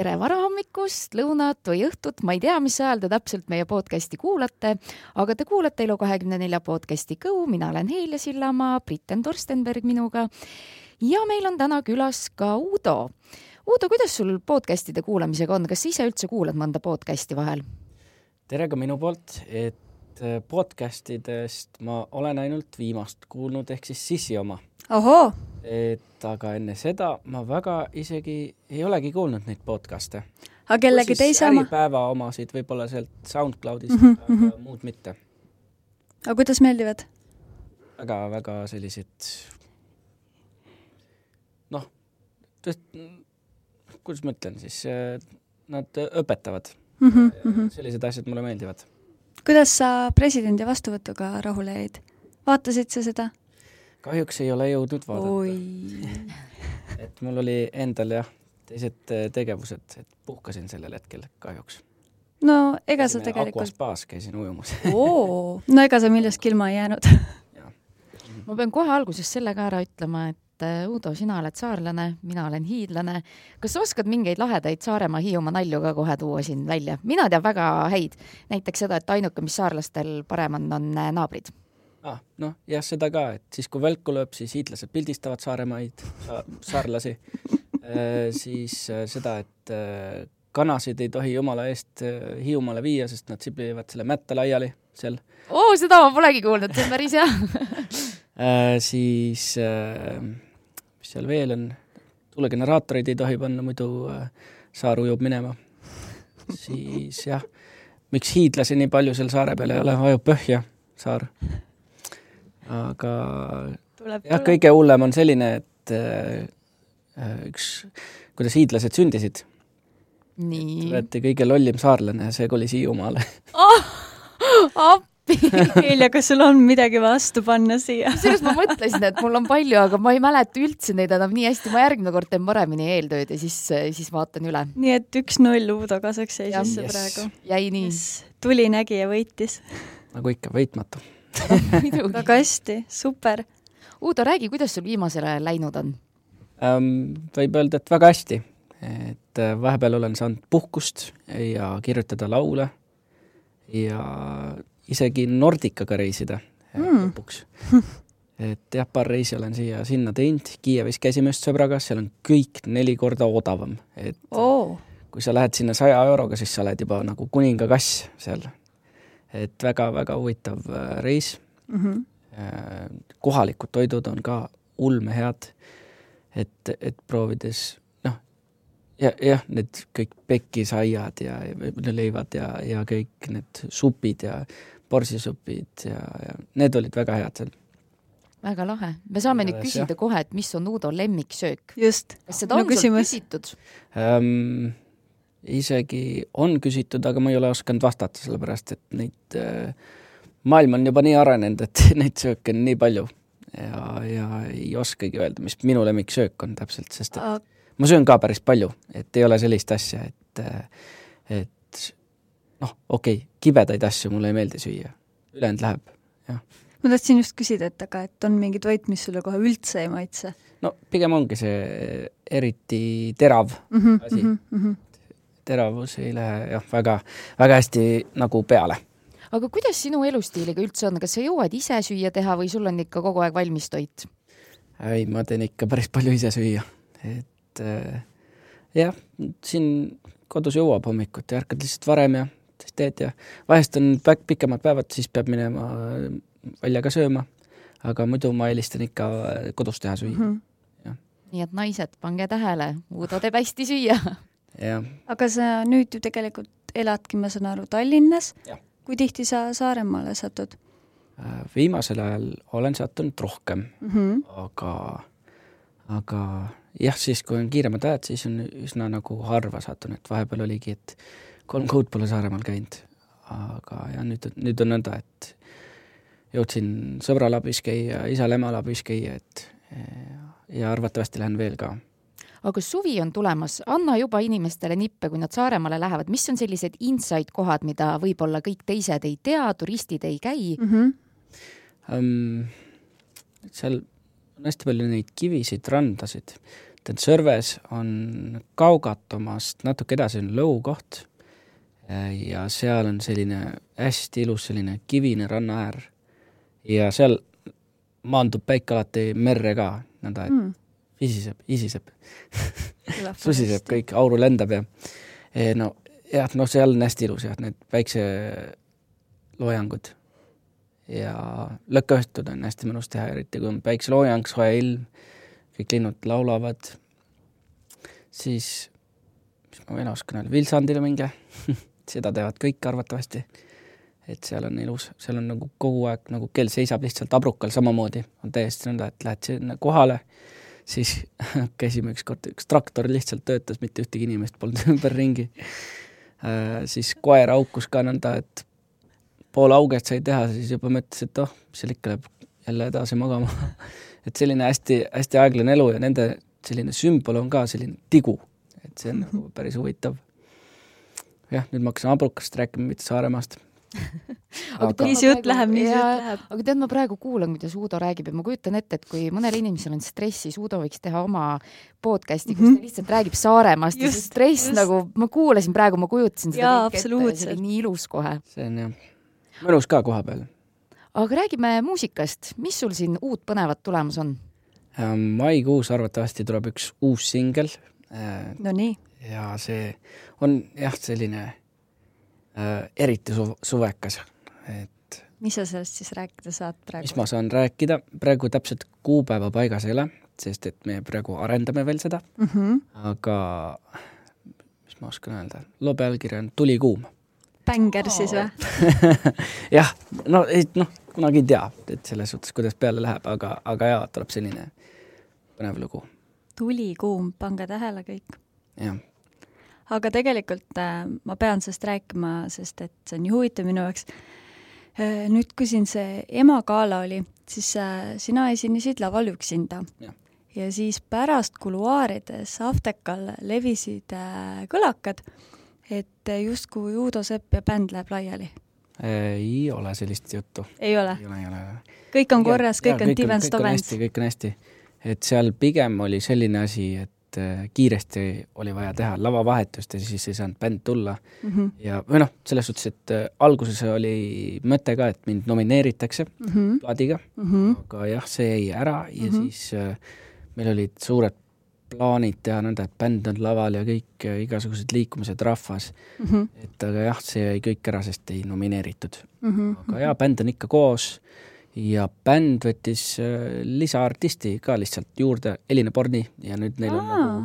tere varahommikust, lõunat või õhtut, ma ei tea, mis ajal te täpselt meie podcasti kuulate, aga te kuulate Elu24 podcasti Go, mina olen Helja Sillamaa, Britten Torstenberg minuga ja meil on täna külas ka Uudo. Uudo, kuidas sul podcastide kuulamisega on, kas sa ise üldse kuulad mõnda podcasti vahel? tere ka minu poolt, et äh, podcastidest ma olen ainult viimast kuulnud, ehk siis Sissi oma. ohoo! Et aga enne seda ma väga isegi ei olegi kuulnud neid podcast'e. aga kellegi teise oma? Äripäeva omasid võib-olla sealt SoundCloudist mm, -hmm. aga mhm. muud mitte. aga kuidas meeldivad? väga-väga sellised noh, kuidas ma ütlen siis, nad õpetavad Mm -hmm, mm -hmm. sellised asjad mulle meeldivad. kuidas sa presidendi vastuvõtuga rahule jäid? vaatasid sa seda? Kahjuks ei ole jõudnud vaadata. et mul oli endal jah, teised äh, tegevused, et puhkasin sellel hetkel kahjuks. no ega sa tegelikult Aquaspaas käisin ujumas oo, no ega sa millestki ilma ei jäänud ma pean kohe alguses selle ka ära ütlema, et äh, Uudo, sina oled saarlane, mina olen hiidlane. kas sa oskad mingeid lahedaid Saaremaa, Hiiumaa nalju ka kohe tuua siin välja? mina tean väga häid, näiteks seda, et ainuke, mis saarlastel parem on, on äh, naabrid. Ah, noh, jah, seda ka, et siis, kui välku lööb, siis hiidlased pildistavad Saaremaid sa,, saarlasi e,. siis äh, seda, et äh, kanasid ei tohi jumala eest äh, Hiiumaale viia, sest nad siblivad selle mätta laiali seal oo, seda ma polegi kuulnud, see on päris hea siis äh, mis seal veel on, tuulegeneraatoreid ei tohi panna, muidu äh, saar ujub minema. siis jah, miks hiidlasi nii palju seal saare peal ei ole, vajub põhja saar. Aga tuleb, jah, kõige hullem on selline, et äh, üks, kuidas hiidlased sündisid. nii. olete kõige lollim saarlane ja see kolis Hiiumaale appi Helja, kas sul on midagi vastu panna siia? kusjuures ma mõtlesin, et mul on palju, aga ma ei mäleta üldse neid enam nii hästi, ma järgmine kord teen paremini eeltööd ja siis, siis vaatan üle. nii et üks-null Uudo kasuks jäi sisse Yes. praegu. jäi nii yes. tuli, nägi ja võitis. nagu ikka, võitmatu. väga hästi, super. Uudo, räägi, kuidas sul viimasel ajal läinud on? ähm, võib öelda, et väga hästi. et äh, vahepeal olen saanud puhkust ja kirjutada laule ja isegi Nordicaga reisida äh, Mm. lõpuks. et jah, paar reisi olen siia-sinna teinud, Kiievis käisime just sõbraga, seal on kõik neli korda odavam, et oo, kui sa lähed sinna saja euroga, siis sa oled juba nagu kuningakass seal. Et väga-väga huvitav äh, reis Mhm. Äh, kohalikud toidud on ka ulmehead, et, et proovides noh, ja, jah, need kõik pekisaiad ja, ja leivad ja, ja kõik need supid ja borsisupid ja, ja need olid väga head seal. väga lahe. me saame nüüd Igatahes, küsida kohe, et mis on Uudo lemmiksöök. just. kas seda No on küsimus. küsitud? ähm, isegi on küsitud, aga ma ei ole osanud vastata, sellepärast et neid äh, maailm on juba nii arenenud, et neid sööke on nii palju ja, ja ei oskagi öelda, mis minu lemmiksöök on täpselt, sest et ma söön ka päris palju, et ei ole sellist asja, et, et noh, okei okay,, kibedaid asju mulle ei meeldi süüa, ülejäänud läheb, jah. ma tahtsin just küsida, et aga et on mingi toit, mis sulle kohe üldse ei maitse no pigem ongi see eriti terav mm? -hmm, Asi. mm -hmm. Teravus ei lähe jah, väga, väga hästi nagu peale. aga kuidas sinu elustiiliga üldse on, kas sa jõuad ise süüa teha või sul on ikka kogu aeg valmis toit? ei, ma teen ikka päris palju ise süüa, et äh, jah, siin kodus jõuab hommikuti, ärkad lihtsalt varem ja siis teed ja vahest on pikemad päevad, siis peab minema välja ka sööma, aga muidu ma eelistan ikka kodus teha süüa Mm -hmm. nii et naised, pange tähele, Uudo teeb hästi süüa. aga sa nüüd ju tegelikult eladki, ma saan aru, Tallinnas. Kui tihti sa Saaremaale satud Äh, viimasel ajal olen sattunud rohkem, mm? -hmm. aga, aga jah, siis kui on kiiremad ajad, siis on üsna nagu harva sattunud, vahepeal oligi, et kolm kuud pole Saaremaal käinud. aga jah, nüüd, nüüd on nõnda, et jõudsin sõbral abis käia, isal-emal abis käia, et ja arvatavasti lähen veel ka. Aga suvi on tulemas, anna juba inimestele nippe, kui nad Saaremaale lähevad, mis on sellised inside kohad, mida võib-olla kõik teised ei tea, turistid ei käi Mm -hmm. um, seal on hästi palju neid kivisid, randasid. tead, Sõrves on Kaugatomast natuke edasi on Lõu koht ja seal on selline hästi ilus selline kivine rannaäär ja seal maandub päike alati merre ka, nõnda et mm. Isiseb, isiseb. Susiseb kõik, auru lendab ja e, no jah, no seal on hästi ilus jah, need päikseloojangud ja lõkkaõhtud on hästi mõnus teha, eriti kui on päikseloojang, soe ilm, kõik linnud laulavad, siis mis ma veel oskan öelda, Vilsandile minge. Seda teevad kõik arvatavasti. Et seal on ilus, seal on nagu kogu aeg nagu kell seisab lihtsalt abrukal samamoodi, on täiesti nõnda, et lähed sinna kohale, siis käisime ükskord, üks traktor lihtsalt töötas, mitte ühtegi inimest polnud ümberringi äh,. siis koer haukus ka nõnda, et pool auget sai teha, siis juba mõtles, et oh, seal ikka läheb jälle edasi magama et selline hästi, hästi aeglane elu ja nende selline sümbol on ka selline tigu, et see on nagu päris huvitav. jah, nüüd ma hakkasin abrukast rääkima, mitte Saaremaast aga nii see jutt läheb, nii see jutt läheb. aga tead, ma praegu kuulan, kuidas Uudo räägib ja ma kujutan ette, et kui mõnel inimesel on stress, siis Uudo võiks teha oma podcast'i, kus ta lihtsalt räägib Saaremaast just, ja see stress just. nagu, ma kuulasin praegu, ma kujutasin seda Jaa, kõike ette ja see oli nii ilus kohe. see on jah, mõnus ka koha peal. aga räägime muusikast, mis sul siin uut põnevat tulemas on? maikuus arvatavasti tuleb üks uus singel. Äh, no nii. ja see on jah, selline eriti su-, suvekas, et mis sa sellest siis rääkida saad praegu? mis ma saan rääkida, praegu täpselt kuupäeva paigas ei ole, sest et me praegu arendame veel seda mm, -hmm. aga mis ma oskan öelda, loo pealkiri on Tulikuum. bänger oh. siis või jah, no noh, kunagi ei tea, et selles suhtes, kuidas peale läheb, aga, aga jaa, tuleb selline põnev lugu. tulikuum, pange tähele kõik. jah aga tegelikult äh, ma pean sellest rääkima, sest et see on nii huvitav minu jaoks äh,. nüüd, kui siin see emagala oli, siis äh, sina esinesid laval üksinda. ja siis pärast kuluaarides Aftekal levisid kõlakad, et justkui Uudo Sepp ja bänd läheb laiali. ei ole sellist juttu. ei ole? ei ole, ei ole. kõik on korras, kõik on Divens Dovens? kõik on hästi, et seal pigem oli selline asi, et et äh, kiiresti oli vaja teha lavavahetust ja siis ei saanud bänd tulla mm. -hmm. ja, või noh, selles suhtes, et äh, alguses oli mõte ka, et mind nomineeritakse mm -hmm. plaadiga mm, -hmm. aga jah, see jäi ära ja mm -hmm. siis äh, meil olid suured plaanid teha nõnda, et bänd on laval ja kõik äh, igasugused liikumised rahvas mm. -hmm. et aga jah, see jäi kõik ära, sest ei nomineeritud mm. -hmm. aga jaa, bänd on ikka koos ja bänd võttis äh, lisaartisti ka lihtsalt juurde, Elina Borni, ja nüüd neil on Aa. nagu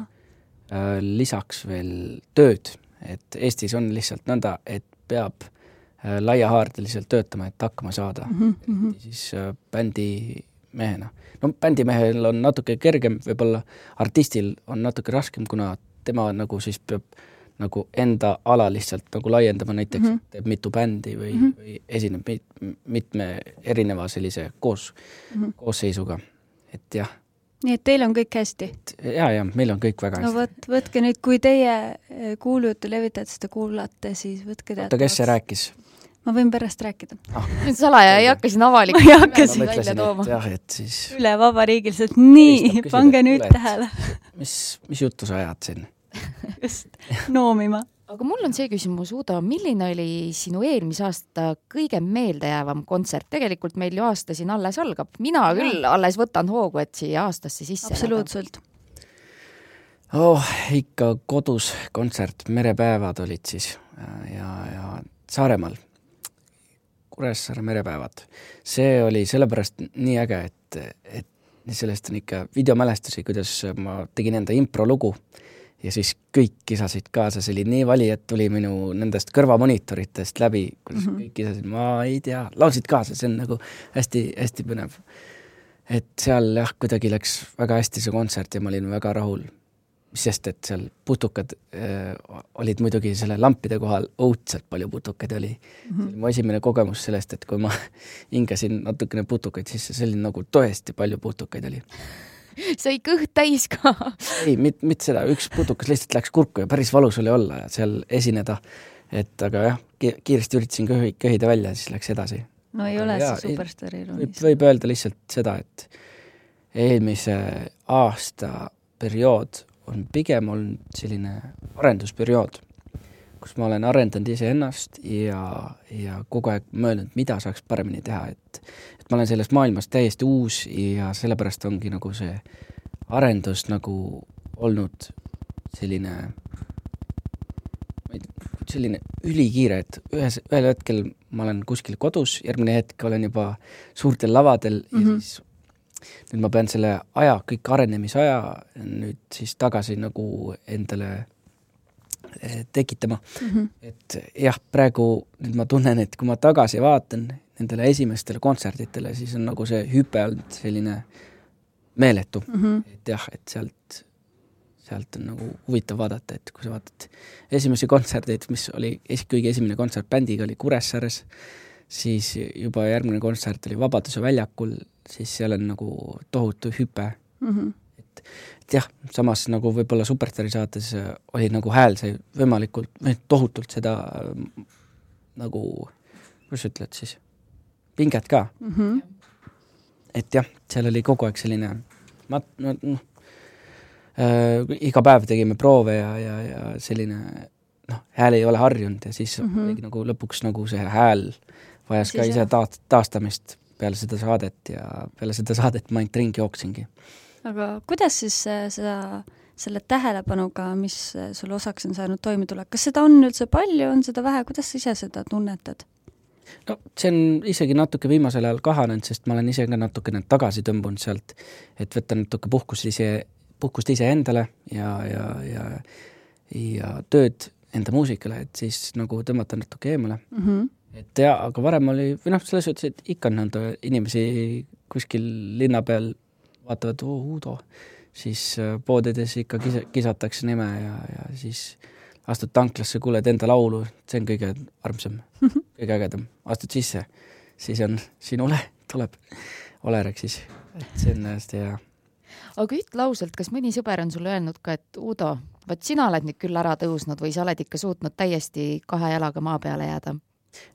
äh, lisaks veel tööd, et Eestis on lihtsalt nõnda, et peab äh, laiahaardeliselt töötama, et hakkama saada mm, -hmm. siis äh, bändi mehena. no bändimehel on natuke kergem, võib-olla artistil on natuke raskem, kuna tema nagu siis peab äh, nagu enda ala lihtsalt nagu laiendama, näiteks mm -hmm. teeb mitu bändi või mm, -hmm. või esineb mit, mitme erineva sellise koos mm, -hmm. koosseisuga, et jah. nii et teil on kõik hästi? ja, ja meil on kõik väga no, hästi. no vot, võtke nüüd, kui teie eh, kuulujutu levitajad seda kuulate, siis võtke teada. oota, kes see rääkis? ma võin pärast rääkida ah.. salaja ei hakka siin avalikult ei hakka siin välja tooma. jah, et siis üle vabariigiliselt, nii, pange nüüd tähele. mis, mis juttu sa ajad siin? Just, noomima. aga mul on see küsimus, Udo, milline oli sinu eelmise aasta kõige meeldejäävam kontsert? tegelikult meil ju aasta siin alles algab, mina küll alles võtan hoogu, et siia aastasse sisse absoluutselt. oh, ikka kodus kontsert, merepäevad olid siis ja, ja Saaremaal, Kuressaare merepäevad. see oli sellepärast nii äge, et, et sellest on ikka videomälestusi, kuidas ma tegin enda improlugu ja siis kõik kisasid kaasa, see oli nii vali, et tuli minu nendest kõrvamonitoritest läbi, kuidas mm -hmm. kõik kisasid, ma ei tea, laulsid kaasa, see on nagu hästi-hästi põnev. et seal jah, kuidagi läks väga hästi see kontsert ja ma olin väga rahul. sest, et seal putukad äh, olid muidugi selle lampide kohal, õudselt palju putukaid oli mm. -hmm. see oli mu esimene kogemus sellest, et kui ma hingasin natukene putukaid sisse, see oli nagu tõesti palju putukaid oli sai kõht täis ka. ei, mitte, mitte seda, üks putukas lihtsalt läks kurku ja päris valus oli olla ja seal esineda. et aga jah, kiiresti üritasin köhi, köhida välja, siis läks edasi. no ei aga ole jaa, see superstaari iroonist. võib öelda lihtsalt seda, et eelmise aasta periood on pigem olnud selline arendusperiood, kus ma olen arendanud iseennast ja, ja kogu aeg mõelnud, mida saaks paremini teha, et et ma olen selles maailmas täiesti uus ja sellepärast ongi nagu see arendus nagu olnud selline selline ülikiire, et ühes, ühel hetkel ma olen kuskil kodus, järgmine hetk olen juba suurtel lavadel mm -hmm. ja mhm. siis nüüd ma pean selle aja, kõik arenemisaja nüüd siis tagasi nagu endale tekitama mm. -hmm. et jah, praegu nüüd ma tunnen, et kui ma tagasi vaatan nendele esimestele kontserditele, siis on nagu see hüpe olnud selline meeletu mm. -hmm. et jah, et sealt sealt on nagu huvitav vaadata, et kui sa vaatad esimesi kontserteid, mis oli es-, kõige esimene kontsert bändiga oli Kuressaares, siis juba järgmine kontsert oli Vabaduse väljakul, siis seal on nagu tohutu hüpe mm. -hmm. Et, et jah, samas nagu võib-olla Superstaari saates oli nagu hääl sai võimalikult, või tohutult seda nagu, kuidas sa ütled siis, pinget ka mm. -hmm. et jah, seal oli kogu aeg selline mat-, noh, äh, iga päev tegime proove ja, ja, ja selline noh, hääl ei ole harjunud ja siis mm -hmm. oligi nagu lõpuks nagu see hääl vajas siis ka ise taast-, taastamist peale seda saadet ja peale seda saadet ma ainult ringi jooksingi. Aga kuidas siis seda, selle tähelepanuga, mis sulle osaks on saanud, toime tulla, kas seda on üldse palju, on seda vähe, kuidas sa ise seda tunnetad? no see on isegi natuke viimasel ajal kahanenud, sest ma olen ise ka natukene tagasi tõmbunud sealt, et võtta natuke puhkust ise puhkust iseendale ja, ja, ja, ja tööd enda muusikale, et siis nagu tõmmata natuke eemale mm. -hmm. et jaa, aga varem oli, või noh, selles suhtes, et ikka on nõnda inimesi kuskil linna peal vaatavad, oo, Uudo, siis äh, poodides ikka kisa-, kisatakse nime ja, ja siis astud tanklasse, kuuled enda laulu, see on kõige armsam kõige ägedam. astud sisse, siis on sinu ole, tuleb olerek siis, et see on hästi hea aga ütle ausalt, kas mõni sõber on sulle öelnud ka, et Udo, vot sina oled nüüd küll ära tõusnud või sa oled ikka suutnud täiesti kahe jalaga maa peale jääda?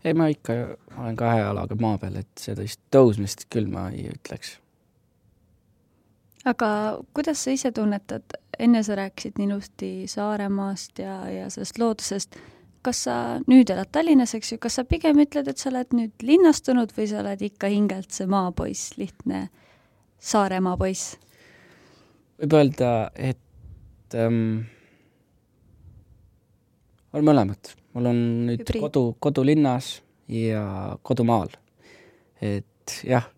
ei, ma ikka olen kahe jalaga maa peal, et sellist tõusmist küll ma ei ütleks. Aga kuidas sa ise tunnetad, enne sa rääkisid nii ilusti Saaremaast ja, ja sellest loodusest, kas sa nüüd elad Tallinnas, eks ju, kas sa pigem ütled, et sa oled nüüd linnastunud või sa oled ikka hingelt see maapoiss, lihtne Saaremaa poiss? võib öelda, et ähm, on mõlemat. mul on nüüd Hübriid. kodu, kodulinnas ja kodumaal. et jah,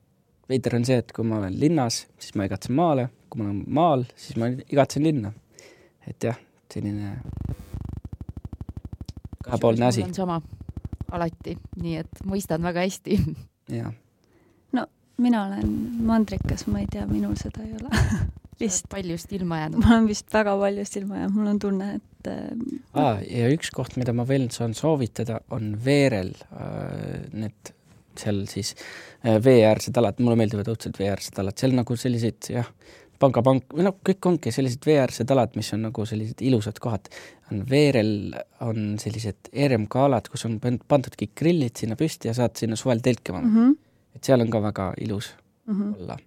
veider on see, et kui ma olen linnas, siis ma igatsen maale, kui ma olen maal, siis ma igatsen linna. et jah, selline kahepoolne asi. sama, alati, nii et mõistan väga hästi. jah. no mina olen mandrikas, ma ei tea, minul seda ei ole vist paljust ilma jäänud? ma olen vist väga paljust ilma jäänud, mul on tunne, et äh, ah, ja üks koht, mida ma veel saan soovitada, on Veerel äh, need seal siis äh, veeäärsed alad, mulle meeldivad õudselt veeäärsed alad, seal nagu selliseid jah, pangapank, või noh, kõik ongi sellised veeäärsed alad, mis on nagu sellised ilusad kohad. on Veerel on sellised ERMK alad, kus on pandud kõik grillid sinna püsti ja saad sinna suvel telkima mm. -hmm. et seal on ka väga ilus mm -hmm. olla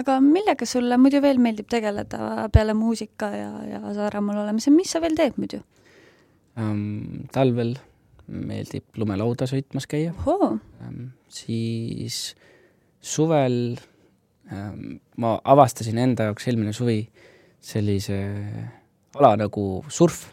aga millega sulle muidu veel meeldib tegeleda peale muusika ja, ja Saaremaal olemise, mis sa veel teed muidu um,? talvel meeldib lumelauda sõitmas käia um,. siis suvel um, ma avastasin enda jaoks eelmine suvi sellise ala nagu surf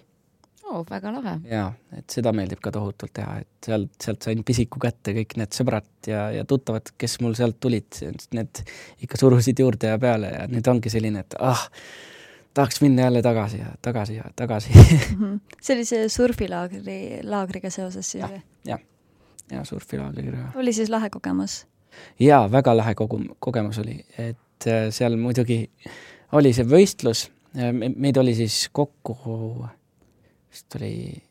oo, väga lahe. jaa, et seda meeldib ka tohutult teha, et sealt, sealt sain pisiku kätte kõik need sõbrad ja, ja tuttavad, kes mul sealt tulid, need ikka surusid juurde ja peale ja nüüd ongi selline, et ah, tahaks minna jälle tagasi ja tagasi ja tagasi mm. -hmm. sellise surfilaagri, laagriga seoses siis või? jah, ja surfilaagriga. oli siis lahe kogemus? jaa, väga lahe kogu-, kogemus oli, et äh, seal muidugi oli see võistlus, meid oli siis kokku vist oli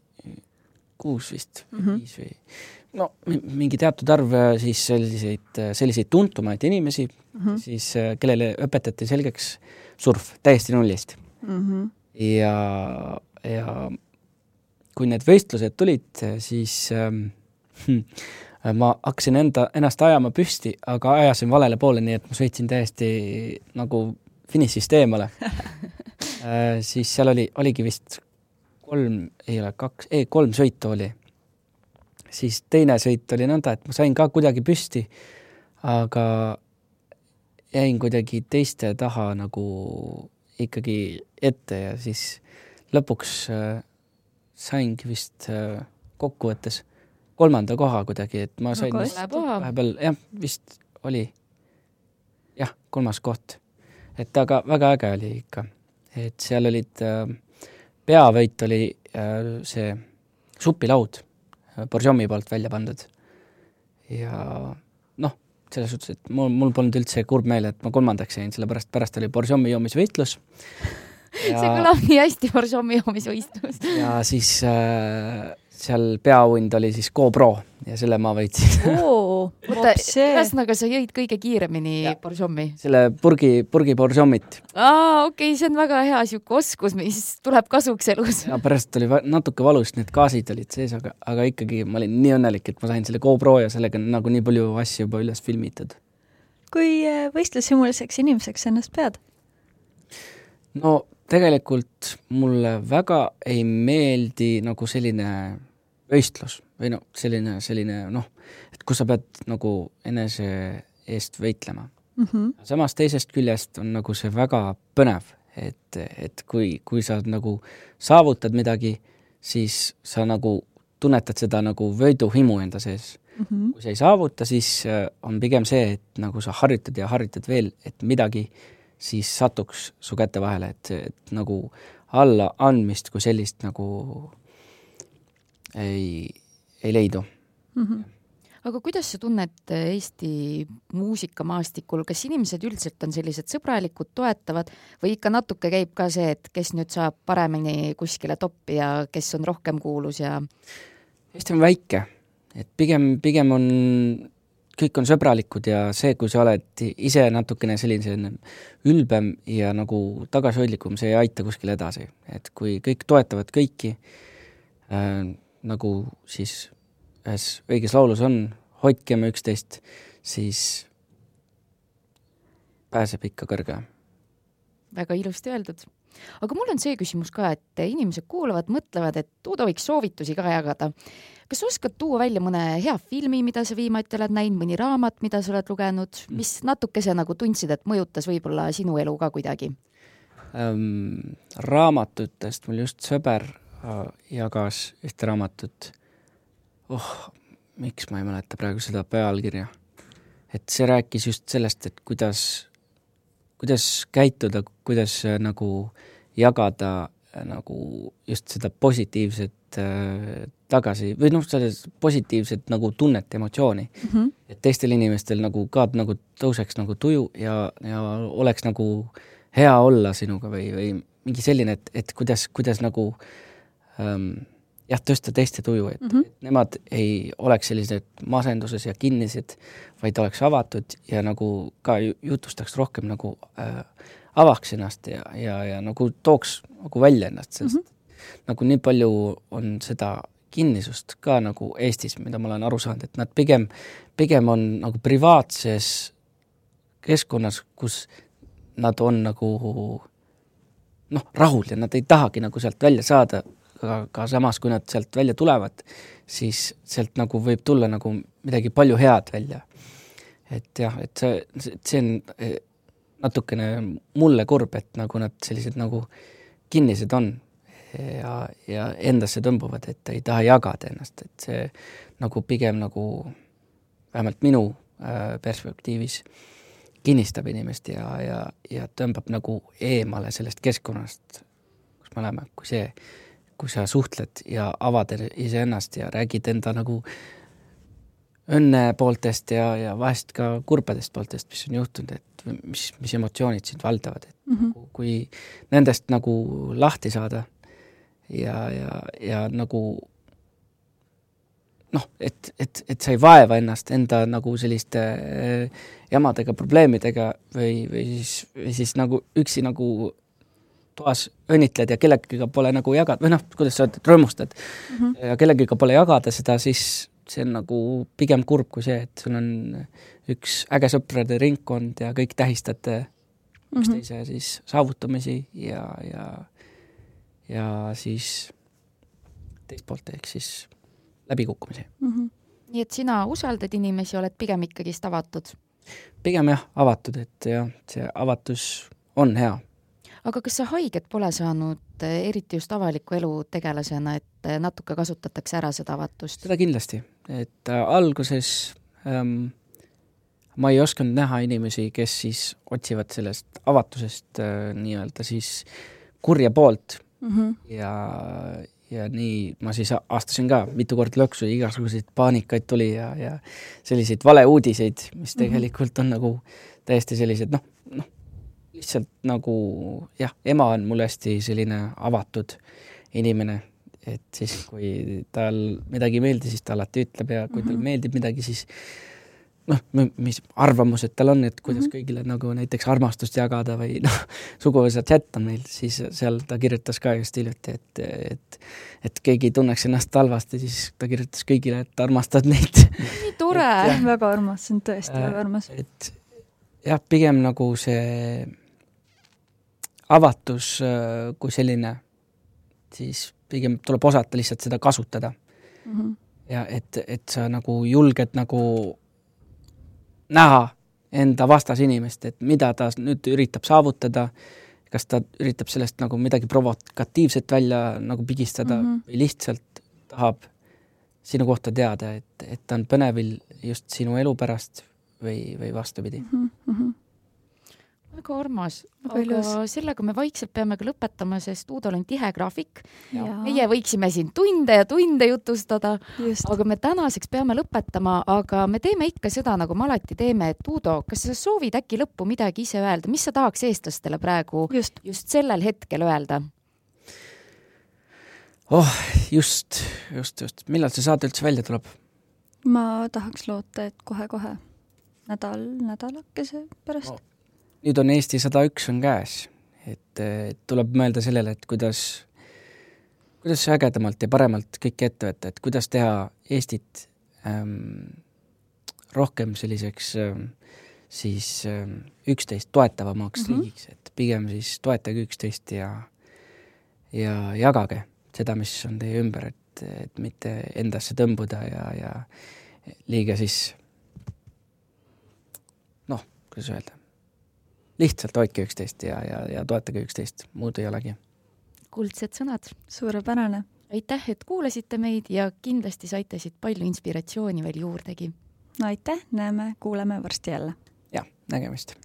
kuus vist mm, -hmm. viis või no mingi teatud arv äh, siis selliseid, äh, selliseid tuntumaid inimesi mm, -hmm. siis äh, kellele õpetati selgeks surf täiesti nullist mm. -hmm. ja, ja kui need võistlused tulid, siis ähm, hm, ma hakkasin enda, ennast ajama püsti, aga ajasin valele poole, nii et ma sõitsin täiesti nagu finišist eemale siis seal oli, oligi vist kolm, ei ole kaks, ei kolm sõitu oli. Siis teine sõit oli nõnda, et ma sain ka kuidagi püsti, aga jäin kuidagi teiste taha nagu ikkagi ette ja siis lõpuks äh, saingi vist äh, kokkuvõttes kolmanda koha kuidagi, et ma sain Väga vist vahepeal, jah, vist oli jah, kolmas koht. et aga väga äge oli ikka, et seal olid äh,, peavõit oli äh, see supilaud Borjomi poolt välja pandud. ja noh, selles suhtes, et mul, mul polnud üldse kurb meel, et ma kolmandaks jäin, sellepärast pärast oli Borjomi joomisvõitlus. see kõlab nii hästi, Borjomi joomisvõistlus. ja siis äh, seal peaauhind oli siis GoPro ja selle ma võitsin oo, oota, see, ühesõnaga sa jõid kõige kiiremini Jah. Borjomi? selle purgi, purgi Borjomit aa, okei okay,, see on väga hea sihuke oskus, mis tuleb kasuks elus. ja pärast oli natuke valus, need gaasid olid sees, aga, aga ikkagi ma olin nii õnnelik, et ma sain selle GoPro ja sellega on nagu nii palju asju juba üles filmitud. kui äh, võistlushimuliseks inimeseks ennast pead? no tegelikult mulle väga ei meeldi nagu selline võistlus või no selline, selline noh, et kus sa pead nagu enese eest võitlema Mm -hmm. samas teisest küljest on nagu see väga põnev, et, et kui, kui sa nagu saavutad midagi, siis sa nagu tunnetad seda nagu võiduhimu enda sees. Mm -hmm. kui sa ei saavuta, siis äh, on pigem see, et nagu sa harjutad ja harjutad veel, et midagi siis satuks su käte vahele, et, et nagu allaandmist kui sellist nagu ei, ei leidu. Mm -hmm. aga kuidas sa tunned Eesti muusikamaastikul, kas inimesed üldiselt on sellised sõbralikud, toetavad või ikka natuke käib ka see, et kes nüüd saab paremini kuskile toppi ja kes on rohkem kuulus ja Eesti on väike, et pigem, pigem on, kõik on sõbralikud ja see, kui sa oled ise natukene selline ülbem ja nagu tagasihoidlikum, see ei aita kuskile edasi. et kui kõik toetavad kõiki äh,, nagu siis ühes õiges laulus on, hoidkem üksteist, siis pääseb ikka kõrge väga ilusti öeldud. aga mul on see küsimus ka, et inimesed kuulavad, mõtlevad, et Uudo võiks soovitusi ka jagada. kas sa oskad tuua välja mõne hea filmi, mida sa viimati oled näinud, mõni raamat, mida sa oled lugenud, mis natukese nagu tundsid, et mõjutas võib-olla sinu elu ka kuidagi? ähm, raamatutest mul just sõber jagas ühte raamatut. oh, miks ma ei mäleta praegu seda pealkirja. et see rääkis just sellest, et kuidas, kuidas käituda, kuidas äh, nagu jagada äh, nagu just seda positiivset äh, tagasi või noh, selles positiivset nagu tunnet, emotsiooni Mm -hmm. et teistel inimestel nagu ka nagu tõuseks nagu tuju ja, ja oleks nagu hea olla sinuga või, või mingi selline, et, et kuidas, kuidas nagu ähm, jah, tõsta teiste tuju, et mm. -hmm. nemad ei oleks sellised masenduses ja kinnised, vaid oleks avatud ja nagu ka ju- jutustaks rohkem nagu äh, avaks ennast ja, ja, ja nagu tooks nagu välja ennast, sest mm -hmm. nagu nii palju on seda kinnisust ka nagu Eestis, mida ma olen aru saanud, et nad pigem, pigem on nagu privaatses keskkonnas, kus nad on nagu noh, rahul ja nad ei tahagi nagu sealt välja saada, aga samas, kui nad sealt välja tulevad, siis sealt nagu võib tulla nagu midagi palju head välja. et jah, et see, see on eh, natukene mulle kurb, et nagu nad sellised nagu kinnised on ja, ja endasse tõmbuvad, et ei taha jagada ennast, et see nagu pigem nagu vähemalt minu äh, perspektiivis kinnistab inimest ja, ja, ja tõmbab nagu eemale sellest keskkonnast, kus me oleme, kui see, kui sa suhtled ja avad iseennast ja räägid enda nagu õnne pooltest ja, ja vahest ka kurbadest pooltest, mis on juhtunud, et mis, mis emotsioonid sind valdavad, et Mm -hmm. kui nendest nagu lahti saada ja, ja, ja nagu noh, et, et, et sa ei vaeva ennast enda nagu selliste äh, jamadega, probleemidega või, või siis, või siis nagu üksi nagu toas õnnitled ja kellegagi pole nagu jagada, või noh, kuidas sa ütled, rõõmustad Mm -hmm. ja kellegagi pole jagada seda, siis see on nagu pigem kurb kui see, et sul on üks äge sõprade ringkond ja kõik tähistate üksteise mm -hmm. siis saavutamisi ja, ja, ja siis teist poolt ehk siis läbikukkumisi mm. -hmm. nii et sina usaldad inimesi, oled pigem ikkagist avatud? pigem jah, avatud, et jah, see avatus on hea. Aga kas sa haiget pole saanud, eriti just avaliku elu tegelasena, et natuke kasutatakse ära seda avatust? seda kindlasti, et äh, alguses ähm, ma ei osanud näha inimesi, kes siis otsivad sellest avatusest äh, nii-öelda siis kurja poolt mm -hmm. ja, ja nii ma siis astusin ka mitu korda lõksu, igasuguseid paanikaid tuli ja, ja selliseid valeuudiseid, mis mhm. tegelikult on nagu täiesti sellised noh, noh, lihtsalt nagu jah, ema on mul hästi selline avatud inimene, et siis, kui tal midagi ei meeldi, siis ta alati ütleb ja kui mm -hmm. meeldib midagi, siis noh, mis arvamused tal on, et kuidas mm -hmm. kõigile nagu näiteks armastust jagada või noh, suguvõsa chat on meil, siis seal ta kirjutas ka just hiljuti, et, et et keegi ei tunneks ennast halvasti, siis ta kirjutas kõigile, et armastad neid. nii tore, väga armas, see on tõesti äh, väga armas. et jah, pigem nagu see avatus äh, kui selline, siis pigem tuleb osata lihtsalt seda kasutada mm. -hmm. ja et, et sa nagu julged nagu näha enda vastasinimest, et mida ta nüüd üritab saavutada, kas ta üritab sellest nagu midagi provokatiivset välja nagu pigistada mm -hmm. või lihtsalt tahab sinu kohta teada, et, et ta on põnevil just sinu elu pärast või, või vastupidi mm. -hmm väga armas, aga sellega me vaikselt peame ka lõpetama, sest Uudol on tihe graafik. meie võiksime siin tunde ja tunde jutustada, aga me tänaseks peame lõpetama, aga me teeme ikka seda, nagu me alati teeme, et Uudo, kas sa soovid äkki lõppu midagi ise öelda, mis sa tahaks eestlastele praegu just, just sellel hetkel öelda? oh, just, just, just, millal see saade üldse välja tuleb? ma tahaks loota, et kohe-kohe, nädal, nädalakese pärast. No nüüd on Eesti sada üks on käes, et tuleb mõelda sellele, et kuidas, kuidas ägedamalt ja paremalt kõike ette võtta, et kuidas teha Eestit ähm, rohkem selliseks ähm, siis ähm, üksteist toetavamaks mm -hmm. riigiks, et pigem siis toetage üksteist ja, ja jagage seda, mis on teie ümber, et, et mitte endasse tõmbuda ja, ja liiga siis noh, kuidas öelda lihtsalt hoidke üksteist ja, ja, ja toetage üksteist, muud ei olegi. kuldsed sõnad. suurepärane. aitäh, et kuulasite meid ja kindlasti saite siit palju inspiratsiooni veel juurdegi. no aitäh, näeme, kuuleme varsti jälle. jah, nägemist.